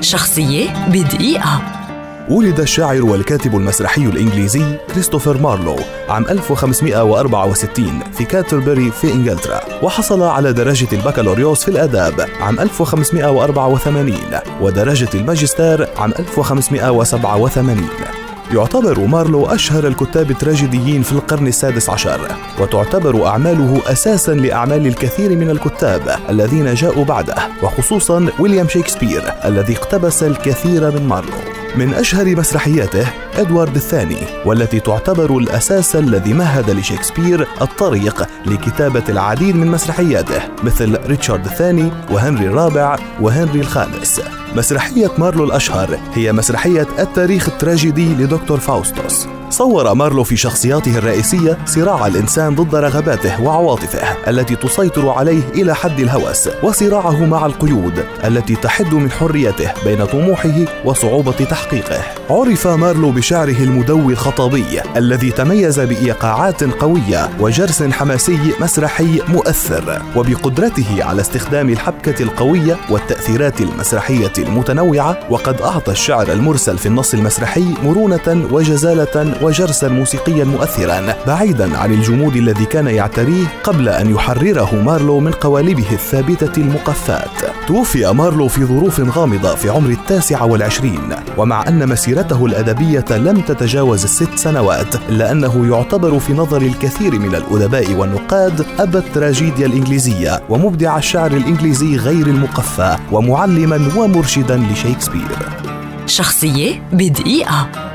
شخصية بدقيقة. ولد الشاعر والكاتب المسرحي الإنجليزي كريستوفر مارلو عام 1564 في كاتربري في إنجلترا وحصل على درجة البكالوريوس في الآداب عام 1584 ودرجة الماجستير عام 1587 يعتبر مارلو أشهر الكتاب التراجيديين في القرن السادس عشر وتعتبر أعماله أساسا لأعمال الكثير من الكتاب الذين جاءوا بعده وخصوصا ويليام شكسبير الذي اقتبس الكثير من مارلو. من أشهر مسرحياته إدوارد الثاني والتي تعتبر الأساس الذي مهد لشكسبير الطريق لكتابة العديد من مسرحياته مثل ريتشارد الثاني وهنري الرابع وهنري الخامس. مسرحية مارلو الأشهر هي مسرحية التاريخ التراجيدي لدكتور فاوستوس. صور مارلو في شخصياته الرئيسية صراع الإنسان ضد رغباته وعواطفه التي تسيطر عليه إلى حد الهوس وصراعه مع القيود التي تحد من حريته بين طموحه وصعوبة تحقيقه. عرف مارلو بشعره المدوي الخطابي الذي تميز بإيقاعات قوية وجرس حماسي مسرحي مؤثر وبقدرته على استخدام الحبكة القوية والتأثيرات المسرحية المتنوعة وقد أعطى الشعر المرسل في النص المسرحي مرونة وجزالة وجرسا موسيقيا مؤثرا بعيدا عن الجمود الذي كان يعتريه قبل أن يحرره مارلو من قوالبه الثابتة المقفات. توفي مارلو في ظروف غامضة في عمر التاسع والعشرين ومع أن مسيرته الأدبية لم تتجاوز الست سنوات إلا أنه يعتبر في نظر الكثير من الأدباء والنقاد أبا التراجيديا الإنجليزية ومبدع الشعر الإنجليزي غير المقفى ومعلما ومرشدا لشيكسبير. شخصية بدقيقة.